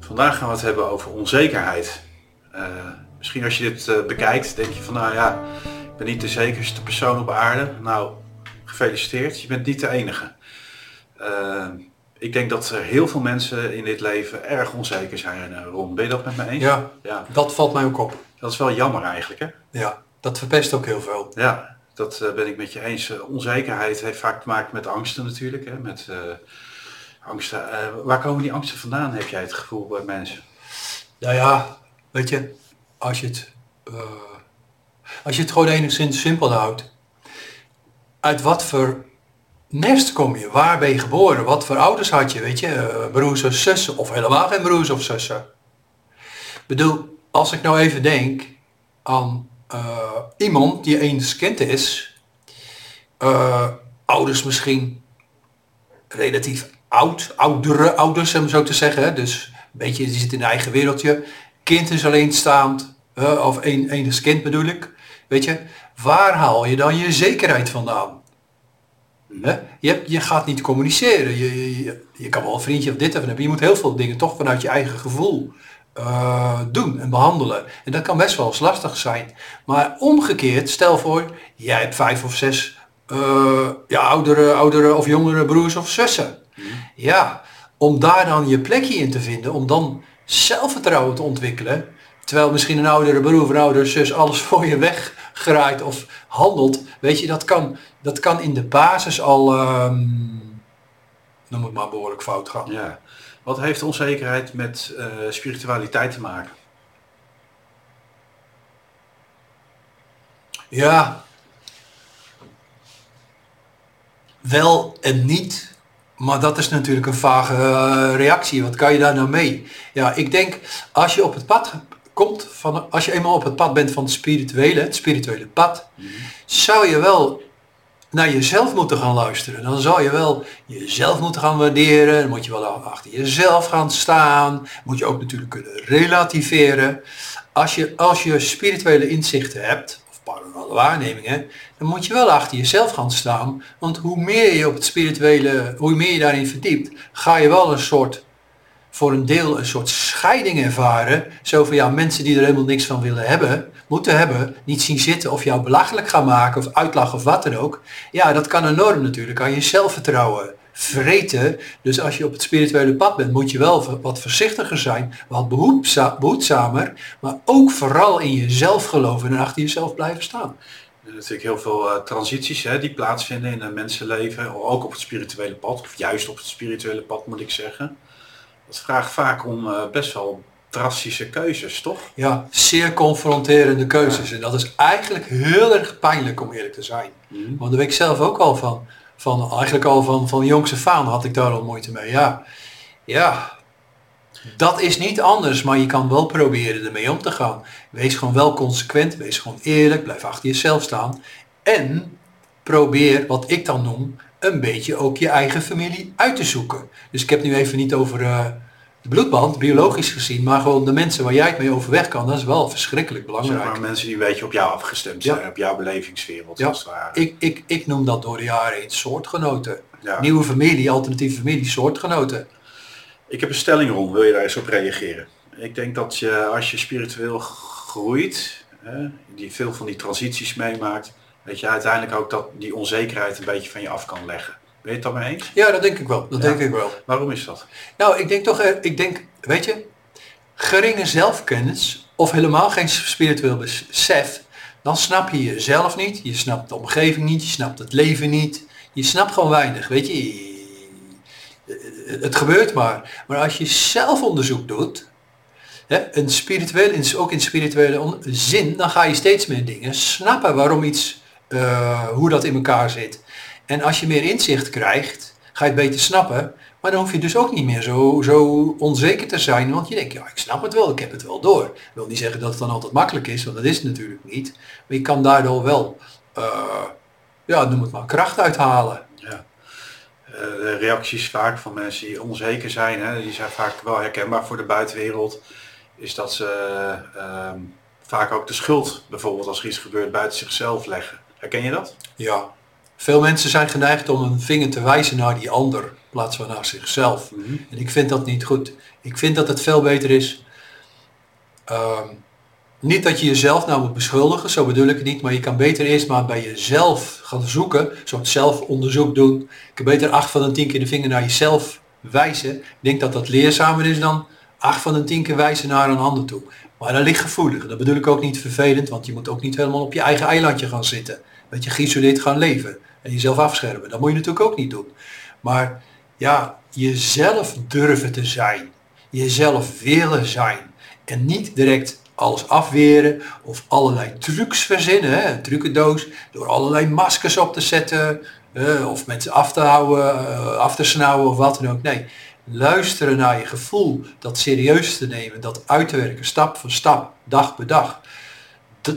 Vandaag gaan we het hebben over onzekerheid. Uh, misschien als je dit uh, bekijkt, denk je van nou ja, ik ben niet de zekerste persoon op aarde. Nou, gefeliciteerd, je bent niet de enige. Uh, ik denk dat er heel veel mensen in dit leven erg onzeker zijn, Ron. Ben je dat met me eens? Ja, ja, dat valt mij ook op. Dat is wel jammer eigenlijk, hè? Ja, dat verpest ook heel veel. Ja, dat ben ik met je eens. onzekerheid heeft vaak te maken met angsten natuurlijk, hè? Met angsten. waar komen die angsten vandaan, heb jij het gevoel bij mensen? Nou ja, weet je, als je het, uh, als je het gewoon enigszins simpel houdt. Uit wat voor nest kom je? Waar ben je geboren? Wat voor ouders had je? Weet je, uh, broers of zussen? Of helemaal geen broers of zussen? Ik bedoel, als ik nou even denk aan iemand die eens kind is, ouders misschien relatief oud, oudere ouders, om zo te zeggen. Dus een beetje, die zit in een eigen wereldje. Kind is alleenstaand, uh, of een, enig kind bedoel ik. Weet je, waar haal je dan je zekerheid vandaan? Je, je gaat niet communiceren. Je, je, kan wel een vriendje of dit even hebben. Je moet heel veel dingen toch vanuit je eigen gevoel uh, doen en behandelen. En dat kan best wel eens lastig zijn. Maar omgekeerd, stel voor, jij hebt vijf of zes uh, ja, oudere, oudere of jongere broers of zussen. Ja, om daar dan je plekje in te vinden, om dan zelfvertrouwen te ontwikkelen, terwijl misschien een oudere broer of een oudere zus alles voor je weggraait of handelt, weet je, dat kan, dat kan in de basis al, um, noem het maar behoorlijk fout gaan. Ja. Wat heeft onzekerheid met uh, spiritualiteit te maken? Ja, wel en niet. Maar dat is natuurlijk een vage uh, reactie. Wat kan je daar nou mee? Ja, ik denk als je op het pad komt, van, als je eenmaal op het pad bent van het spirituele, het spirituele pad, zou je wel naar jezelf moeten gaan luisteren. Dan zou je wel jezelf moeten gaan waarderen. Dan moet je wel achter jezelf gaan staan. Moet je ook natuurlijk kunnen relativeren. Als je, als je spirituele inzichten hebt, paranormale waarnemingen, dan moet je wel achter jezelf gaan staan. Want hoe meer je op het spirituele, hoe meer je daarin verdiept, ga je wel een soort, voor een deel een soort scheiding ervaren. Zo van mensen die er helemaal niks van willen hebben, moeten hebben, niet zien zitten of jou belachelijk gaan maken of uitlachen of wat dan ook. Ja, dat kan enorm natuurlijk aan je zelfvertrouwen vreten. Dus als je op het spirituele pad bent, moet je wel wat voorzichtiger zijn, wat behoedzamer, maar ook vooral in jezelf geloven en achter jezelf blijven staan. Er zijn natuurlijk heel veel uh, transities hè, die plaatsvinden in een mensenleven, ook op het spirituele pad, of juist op het spirituele pad moet ik zeggen. Dat vraagt vaak om uh, best wel drastische keuzes, toch? Ja, zeer confronterende keuzes. En dat is eigenlijk heel erg pijnlijk om eerlijk te zijn. Mm. Want daar weet ik zelf ook al van van eigenlijk al van, van faan had ik daar al moeite mee. Ja, ja, dat is niet anders, maar je kan wel proberen ermee om te gaan. Wees gewoon wel consequent, wees gewoon eerlijk, blijf achter jezelf staan. En probeer, wat ik dan noem, een beetje ook je eigen familie uit te zoeken. Dus ik heb nu even niet over uh, de bloedband, biologisch gezien, maar gewoon de mensen waar jij het mee overweg kan, dat is wel verschrikkelijk belangrijk. Zeg maar mensen die een beetje op jou afgestemd zijn, op jouw belevingswereld. Ja. Ik, ik, ik noem dat door de jaren heen soortgenoten. Nieuwe familie, alternatieve familie, soortgenoten. Ik heb een stelling rond, wil je daar eens op reageren? Ik denk dat je als je spiritueel groeit, hè, die veel van die transities meemaakt, dat je uiteindelijk ook dat, die onzekerheid een beetje van je af kan leggen. Ben je het daarmee eens? Ja, dat denk ik wel. Dat denk ik wel. Waarom is dat? Nou, ik denk toch, eh, ik denk, weet je, geringe zelfkennis of helemaal geen spiritueel besef, dan snap je jezelf niet, je snapt de omgeving niet, je snapt het leven niet, je snapt gewoon weinig, weet je. Het gebeurt maar. Maar als je zelfonderzoek doet, hè, een spiritueel, ook in spirituele zin, dan ga je steeds meer dingen snappen waarom iets, uh, hoe dat in elkaar zit. En als je meer inzicht krijgt, ga je het beter snappen. Maar dan hoef je dus ook niet meer zo, zo onzeker te zijn. Want je denkt, ja, ik snap het wel, ik heb het wel door. Ik wil niet zeggen dat het dan altijd makkelijk is, want dat is het natuurlijk niet. Maar je kan daardoor wel, uh, ja, noem het maar, kracht uithalen. Ja. Uh, de reacties vaak van mensen die onzeker zijn, hè, die zijn vaak wel herkenbaar voor de buitenwereld. Is dat ze uh, vaak ook de schuld, bijvoorbeeld als er iets gebeurt, buiten zichzelf leggen. Herken je dat? Ja, Veel mensen zijn geneigd om een vinger te wijzen naar die ander, in plaats van naar zichzelf. Mhm. En ik vind dat niet goed. Ik vind dat het veel beter is. ehm, niet dat je jezelf nou moet beschuldigen, zo bedoel ik het niet, maar je kan beter eerst maar bij jezelf gaan zoeken, een soort zelfonderzoek doen. Je kan beter acht van de tien keer de vinger naar jezelf wijzen. Ik denk dat dat leerzamer is dan acht van de tien keer wijzen naar een ander toe. Maar dat ligt gevoelig. Dat bedoel ik ook niet vervelend, want je moet ook niet helemaal op je eigen eilandje gaan zitten. Weet je, geïsoleerd gaan leven en jezelf afschermen. Dat moet je natuurlijk ook niet doen. Maar ja, jezelf durven te zijn. Jezelf willen zijn. En niet direct alles afweren of allerlei trucs verzinnen. Een trucendoos door allerlei maskers op te zetten. of mensen af te houden, eh, af te snauwen of wat dan ook. Nee, luisteren naar je gevoel. Dat serieus te nemen. Dat uit te werken. Stap voor stap. Dag per dag.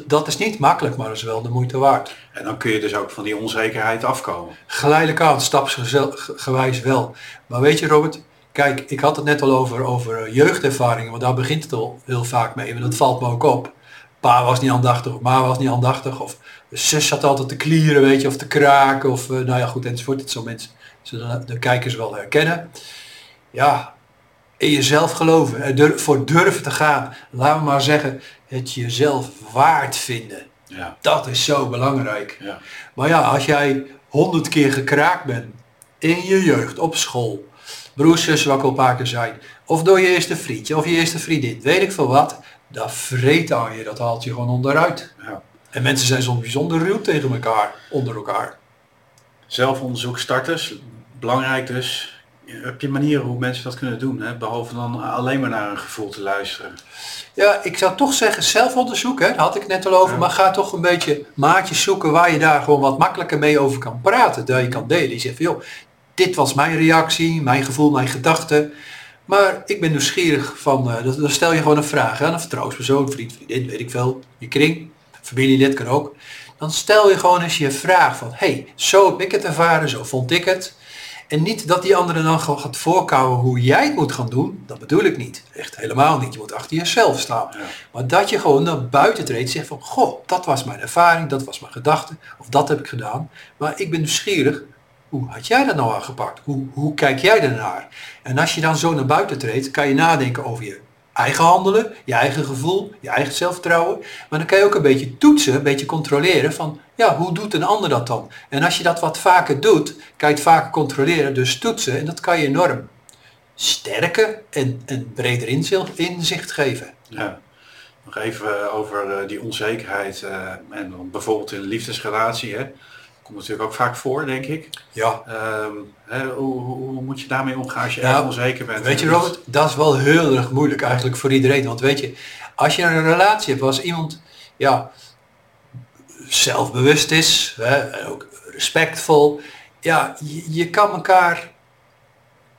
Dat is niet makkelijk, maar dat is wel de moeite waard. En dan kun je dus ook van die onzekerheid afkomen. Geleidelijk aan, stapsgewijs wel. Maar weet je Robert, kijk, ik had het net al over, over eh, jeugdervaringen, want daar begint het al heel vaak mee. En dat valt me ook op. Pa was niet aandachtig, of ma was niet aandachtig, of zus zat altijd te klieren, weet je, of te kraken, of eh, nou ja goed, enzovoort. Het zo mensen, zullen de kijkers wel herkennen. Ja, in jezelf geloven, er dur- voor durven te gaan. Laten we maar zeggen, het jezelf waard vinden. Ja, Dat is zo belangrijk. ja. Maar ja, als jij honderd keer gekraakt bent in je jeugd, op school, broers, paar keer zei, of door je eerste vriendje of je eerste vriendin, weet ik veel wat, dat vreet aan je, dat haalt je gewoon onderuit. ja. En mensen zijn soms bijzonder ruw tegen elkaar, onder elkaar. Zelfonderzoek starters, belangrijk dus. Heb je manieren hoe mensen dat kunnen doen, hè? behalve dan alleen maar naar een gevoel te luisteren? Ja, ik zou toch zeggen zelfonderzoek, hè, daar had ik het net al over, Ja. maar ga toch een beetje maatjes zoeken waar je daar gewoon wat makkelijker mee over kan praten. Dat je kan delen. Je zegt van joh, dit was mijn reactie, mijn gevoel, mijn gedachte. Maar ik ben nieuwsgierig van, eh, dan dan stel je gewoon een vraag aan een vertrouwenspersoon, vriend, vriendin, weet ik veel, je kring, familielid kan ook. Dan stel je gewoon eens je vraag van, hey, zo heb ik het ervaren, zo vond ik het. En niet dat die andere dan gewoon gaat voorkouwen hoe jij het moet gaan doen. Dat bedoel ik niet. Echt helemaal niet. Je moet achter jezelf staan. Ja. Maar dat je gewoon naar buiten treedt. Zegt van, goh, dat was mijn ervaring. Dat was mijn gedachte. Of dat heb ik gedaan. Maar ik ben nieuwsgierig. Hoe had jij dat nou aangepakt? Hoe, hoe kijk jij ernaar? En als je dan zo naar buiten treedt, kan je nadenken over je eigen handelen, je eigen gevoel, je eigen zelfvertrouwen. Maar dan kan je ook een beetje toetsen, een beetje controleren van, ja, hoe doet een ander dat dan? En als je dat wat vaker doet, kan je het vaker controleren, dus toetsen. En dat kan je enorm sterker en, en breder inzicht, inzicht geven. Ja. Nog even over eh, die onzekerheid eh, en bijvoorbeeld in een liefdesrelatie. Hè. Komt natuurlijk ook vaak voor, denk ik. Ja, Ehm, hè, hoe, hoe, moet je daarmee omgaan als je Ja, erg onzeker bent? Weet je Robert, dat is wel heel erg moeilijk eigenlijk voor iedereen. Want weet je, als je een relatie hebt als iemand ja, zelfbewust is, hè, ook respectvol, ja, je, je kan elkaar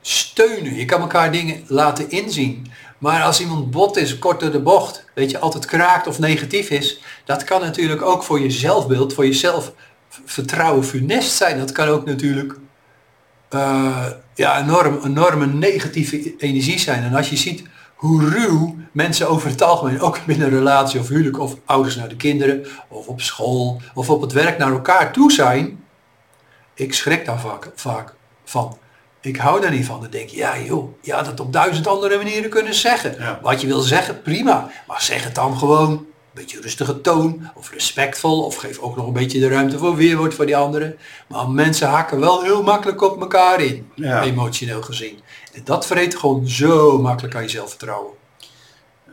steunen, je kan elkaar dingen laten inzien. Maar als iemand bot is, kort door de bocht, weet je, altijd kraakt of negatief is, dat kan natuurlijk ook voor je zelfbeeld, voor je zelfvertrouwen funest zijn. Dat kan ook natuurlijk eh, ja, enorm, enorme negatieve energie zijn. En als je ziet hoe ruw mensen over het algemeen, ook binnen een relatie of huwelijk of ouders naar de kinderen of op school of op het werk naar elkaar toe zijn, ik schrik daar vaak, vaak van. Ik hou daar niet van. Dan denk je, ja joh, je had het op duizend andere manieren kunnen zeggen. Ja. Wat je wil zeggen, prima. Maar zeg het dan gewoon. Een beetje rustige toon, of respectvol, of geef ook nog een beetje de ruimte voor weerwoord voor die anderen. Maar mensen hakken wel heel makkelijk op elkaar in, Ja. emotioneel gezien. En dat vreet gewoon zo makkelijk aan je zelfvertrouwen.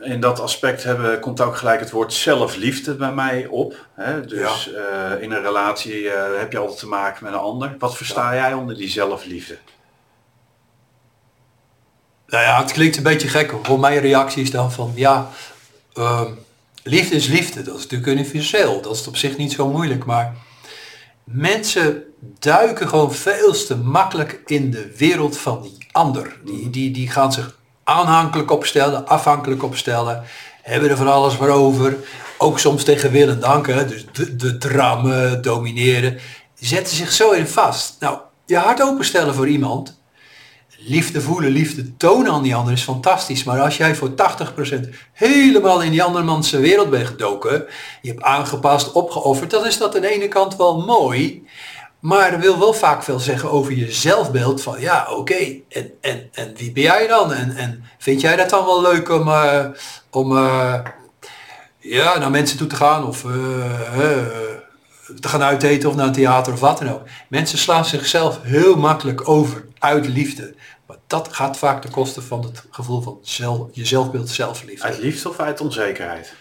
In dat aspect hebben, komt ook gelijk het woord zelfliefde bij mij op. Hè? Dus eh, in een relatie eh, heb je altijd te maken met een ander. Wat versta jij onder die zelfliefde? Nou ja, het klinkt een beetje gek. Voor mijn reactie is dan van, ja, ehm, liefde is liefde. Dat is natuurlijk universeel. Dat is op zich niet zo moeilijk. Maar mensen duiken gewoon veel te makkelijk in de wereld van die ander. Die, die, die gaan zich aanhankelijk opstellen, afhankelijk opstellen. Hebben er van alles voor over. Ook soms tegen wil en dank. Hè? Dus de, de drammen, domineren. Zetten zich zo in vast. Nou, je hart openstellen voor iemand liefde voelen, liefde tonen aan die ander is fantastisch. Maar als jij voor 80% helemaal in die andermans wereld bent gedoken, je hebt aangepast, opgeofferd, dan is dat aan de ene kant wel mooi. Maar dat wil wel vaak veel zeggen over je zelfbeeld van ja, oké, en, en, en wie ben jij dan? En, en vind jij dat dan wel leuk om, uh, om uh, ja, naar mensen toe te gaan of uh, te gaan uiteten of naar een theater of wat dan ook. Mensen slaan zichzelf heel makkelijk over uit liefde. Maar dat gaat vaak ten koste van het gevoel van zelf, je zelfbeeld zelfliefde. Uit liefde of uit onzekerheid?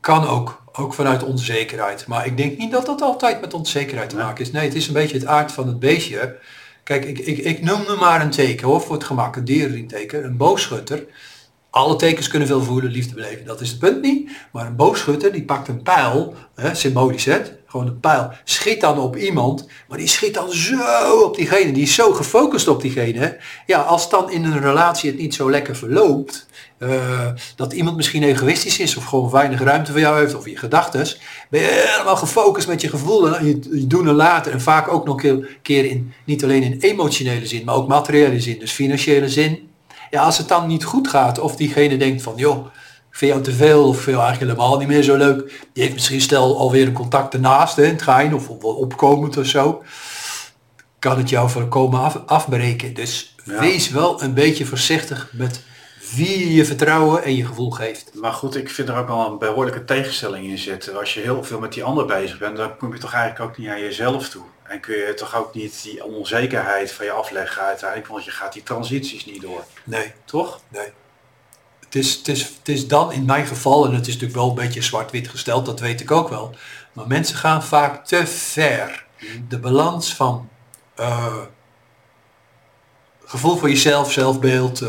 Kan ook, ook vanuit onzekerheid. Maar ik denk niet dat dat altijd met onzekerheid te maken is. Nee, het is een beetje het aard van het beestje. Kijk, ik, ik, ik noem nu maar een teken hoor, voor het gemak, een dierenriemteken, een boogschutter. Alle tekens kunnen veel voelen, liefde beleven, dat is het punt niet. Maar een boogschutter die pakt een pijl, hè, symbolisch hè, gewoon een pijl, schiet dan op iemand, maar die schiet dan zo op diegene, die is zo gefocust op diegene. Ja, als dan in een relatie het niet zo lekker verloopt, uh, dat iemand misschien egoïstisch is of gewoon weinig ruimte voor jou heeft of je gedachten, ben je helemaal gefocust met je gevoel en je, doen en laten en vaak ook nog een keer in, niet alleen in emotionele zin, maar ook materiële zin, dus financiële zin. Ja, als het dan niet goed gaat of diegene denkt van joh, vind jou te veel of jou eigenlijk helemaal niet meer zo leuk. Die heeft misschien stel alweer een contact ernaast, hè, het gein of opkomend of zo. Kan het jou voorkomen af, afbreken. Dus wees wel een beetje voorzichtig met wie je je vertrouwen en je gevoel geeft. Maar goed, ik vind er ook wel een behoorlijke tegenstelling in zitten. Als je heel veel met die ander bezig bent, dan kom je toch eigenlijk ook niet aan jezelf toe. En kun je toch ook niet die onzekerheid van je afleggen uiteindelijk, want je gaat die transities niet door. Nee. Toch? Nee. Het is, het, is, het is dan in mijn geval, en het is natuurlijk wel een beetje zwart-wit gesteld, dat weet ik ook wel. Maar mensen gaan vaak te ver. De balans van uh, gevoel voor jezelf, zelfbeeld, uh,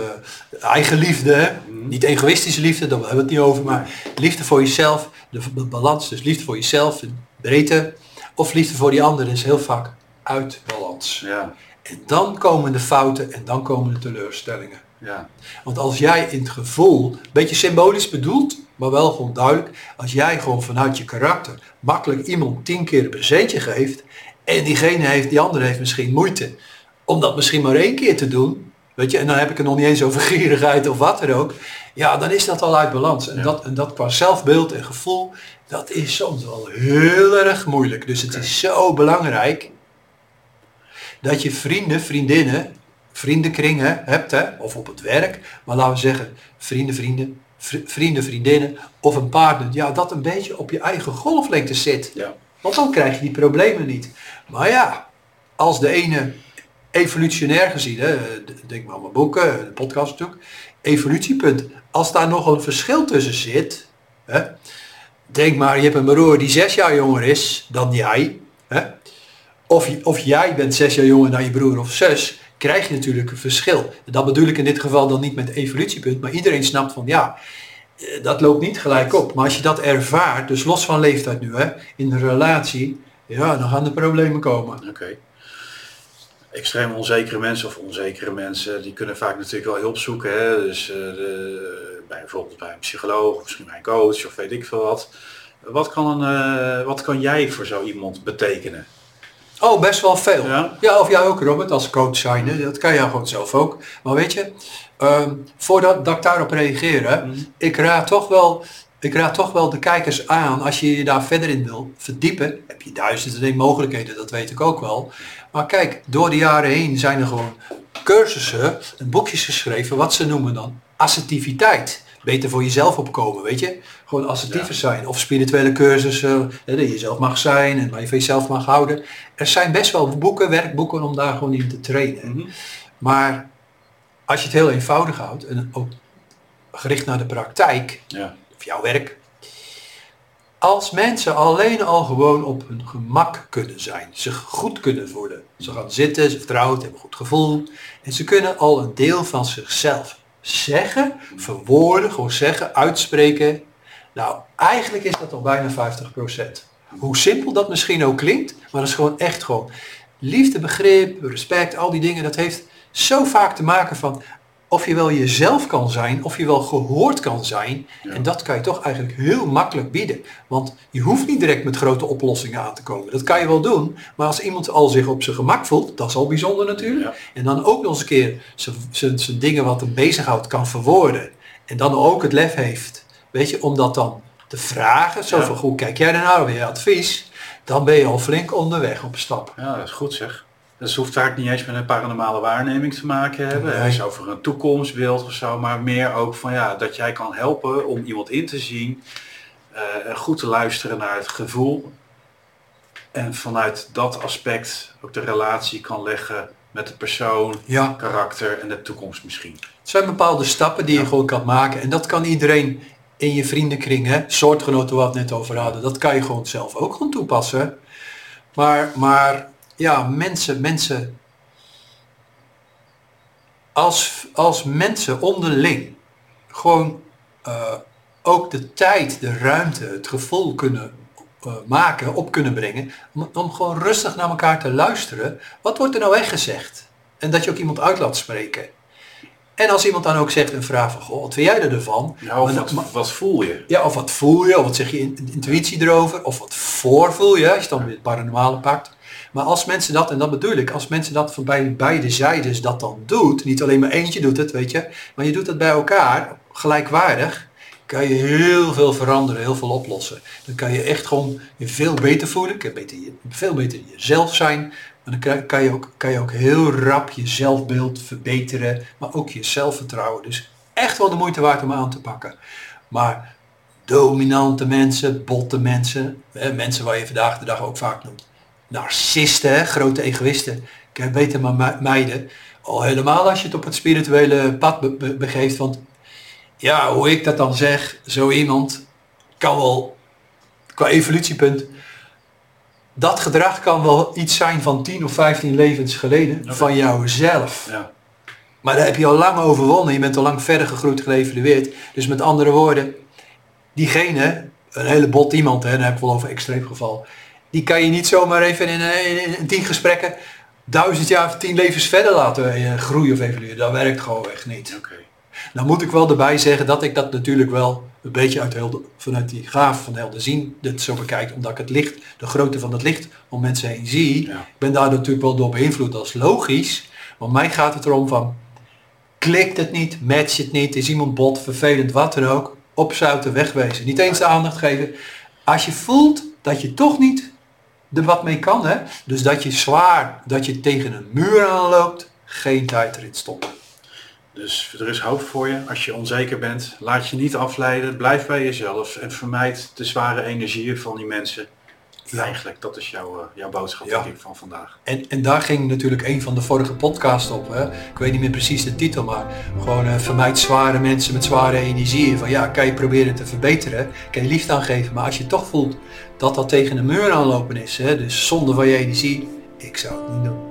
eigen liefde, mm. niet egoïstische liefde, daar hebben we het niet over, maar liefde voor jezelf, de balans, dus liefde voor jezelf, in breedte, of liefde voor die ander is heel vaak uit balans. Ja. En dan komen de fouten en dan komen de teleurstellingen. Ja. Want als jij in het gevoel, een beetje symbolisch bedoeld, maar wel gewoon duidelijk, als jij gewoon vanuit je karakter makkelijk iemand tien keer een presentje geeft en diegene heeft, die andere heeft misschien moeite om dat misschien maar één keer te doen, weet je, en dan heb ik het nog niet eens over gierigheid of wat er ook, ja, dan is dat al uit balans. En, dat, en dat qua zelfbeeld en gevoel, dat is soms wel heel erg moeilijk. Dus het is zo belangrijk dat je vrienden, vriendinnen, vriendenkringen hebt, hè, of op het werk, maar laten we zeggen vrienden, vrienden, vrienden, vriendinnen of een partner, ja, dat een beetje op je eigen golflengte zit. Ja. Want dan krijg je die problemen niet. Maar ja, als de ene evolutionair gezien, hè, denk maar aan mijn boeken, de podcast natuurlijk, evolutiepunt, als daar nog een verschil tussen zit, hè, denk maar, je hebt een broer die zes jaar jonger is dan jij, hè, of, of jij bent zes jaar jonger dan je broer of zus, krijg je natuurlijk een verschil. Dat bedoel ik in dit geval dan niet met evolutiepunt, maar iedereen snapt van ja, eh, dat loopt niet gelijk op. Maar als je dat ervaart, dus los van leeftijd nu, hè, in de relatie, ja, dan gaan de problemen komen. Oké. Extreem onzekere mensen of onzekere mensen, die kunnen vaak natuurlijk wel hulp zoeken. Hè? Dus uh, de, bij, bijvoorbeeld bij een psycholoog, misschien bij een coach of weet ik veel wat. Wat kan, een, uh, wat kan jij voor zo iemand betekenen? Oh, best wel veel. Ja, ja of jij ook Robert als coach zijn. Dat kan jij gewoon zelf ook. Maar weet je, um, voordat dat ik daarop reageer, mm. ik raad toch wel ik raad toch wel de kijkers aan, als je je daar verder in wil verdiepen, heb je duizenden mogelijkheden, dat weet ik ook wel. Maar kijk, door de jaren heen zijn er gewoon cursussen en boekjes geschreven, wat ze noemen dan assertiviteit. Beter voor jezelf opkomen, weet je. Gewoon assertiever zijn. Of spirituele cursussen, hè, dat je jezelf mag zijn en waar je van jezelf mag houden. Er zijn best wel boeken, werkboeken om daar gewoon in te trainen. Mhm. Maar als je het heel eenvoudig houdt en ook gericht naar de praktijk, ja. of jouw werk, als mensen alleen al gewoon op hun gemak kunnen zijn, zich goed kunnen voelen. Ze gaan zitten, ze vertrouwen, hebben een goed gevoel. En ze kunnen al een deel van zichzelf zeggen, verwoorden, gewoon zeggen, uitspreken. Nou, eigenlijk is dat al bijna 50%. Hoe simpel dat misschien ook klinkt, maar dat is gewoon echt gewoon liefde, begrip, respect, al die dingen. Dat heeft zo vaak te maken van of je wel jezelf kan zijn, of je wel gehoord kan zijn. En dat kan je toch eigenlijk heel makkelijk bieden. Want je hoeft niet direct met grote oplossingen aan te komen. Dat kan je wel doen. Maar als iemand al zich op zijn gemak voelt, dat is al bijzonder natuurlijk. En dan ook nog eens een keer zijn dingen wat hem bezighoudt kan verwoorden. En dan ook het lef heeft, weet je, om dat dan te vragen. Zo van, hoe kijk jij nou weer advies? dan ben je al flink onderweg op stap. Ja, dat is goed zeg. Dus hoeft vaak niet eens met een paranormale waarneming te maken hebben. Nee. Het is over een toekomstbeeld of zo, maar meer ook van ja, dat jij kan helpen om iemand in te zien. eh, goed te luisteren naar het gevoel. En vanuit dat aspect ook de relatie kan leggen met de persoon, Ja, karakter en de toekomst misschien. het zijn bepaalde stappen die je gewoon kan maken. En dat kan iedereen in je vriendenkring, hè, soortgenoten waar we het net over hadden, dat kan je gewoon zelf ook gewoon toepassen. Maar, maar ja, mensen, mensen, als, als mensen onderling gewoon eh, ook de tijd, de ruimte, het gevoel kunnen eh, maken, op kunnen brengen, om, om gewoon rustig naar elkaar te luisteren. Wat wordt er nou echt gezegd? En dat je ook iemand uit laat spreken. En als iemand dan ook zegt en vraagt van, goh, wat vind jij ervan? Ja, of wat, voel je? ja, of wat voel je, of wat zeg je in- intuïtie erover, of wat voorvoel je, als je dan weer het paranormale pakt. Maar als mensen dat, en dat bedoel ik, als mensen dat van bij beide zijdes dat dan doet, niet alleen maar eentje doet het, weet je, maar je doet het bij elkaar, gelijkwaardig, kan je heel veel veranderen, heel veel oplossen. Dan kan je echt gewoon je veel beter voelen, kan beter, veel beter jezelf zijn, maar dan kan- je, ook, kan je ook heel rap je zelfbeeld verbeteren, maar ook je zelfvertrouwen. Dus echt wel de moeite waard om aan te pakken. Maar dominante mensen, botte mensen, mensen waar je vandaag de dag ook vaak noemt, narcisten, grote egoïsten, je beter maar me- mijden. Al helemaal als je het op het spirituele pad be- be- begeeft, want ja, hoe ik dat dan zeg, zo iemand kan wel qua evolutiepunt, dat gedrag kan wel iets zijn van 10 of 15 levens geleden van jouzelf. Ja. Maar daar heb je al lang overwonnen. Je bent al lang verder gegroeid, geëvalueerd. Dus met andere woorden, diegene, een hele bot iemand, hè, dan heb ik wel over extreem geval. Die kan je niet zomaar even in, in, in, tien gesprekken duizend jaar of tien levens verder laten eh, groeien of evalueren. Dat werkt gewoon echt niet. Nou moet ik wel erbij zeggen dat ik dat natuurlijk wel een beetje uit helder, vanuit die gaaf van helder zien dit zo bekijk. Omdat ik het licht, de grootte van het licht om mensen heen zie. Ja. Ik ben daar natuurlijk wel door beïnvloed, dat is logisch. Maar mij gaat het erom van, klikt het niet, matcht het niet, is iemand bot, vervelend, wat dan ook. Opzouten, wegwezen. Niet eens de aandacht geven. Als je voelt dat je toch niet er wat mee kan, hè? dus dat je zwaar, dat je tegen een muur aanloopt, geen tijd erin stoppen. Dus er is hoop voor je. Als je onzeker bent, laat je niet afleiden. Blijf bij jezelf en vermijd de zware energieën van die mensen. Ja. Eigenlijk, dat is jouw, eh, jouw boodschap Ja. denk ik van vandaag. En, en daar ging natuurlijk een van de vorige podcasts op. Hè? Ik weet niet meer precies de titel, maar gewoon eh, vermijd zware mensen met zware energieën. Van ja, kan je proberen te verbeteren, kan je liefde aangeven. Maar als je toch voelt dat dat tegen de muur aanlopen is, hè? dus zonde van je energie, ik zou het niet doen.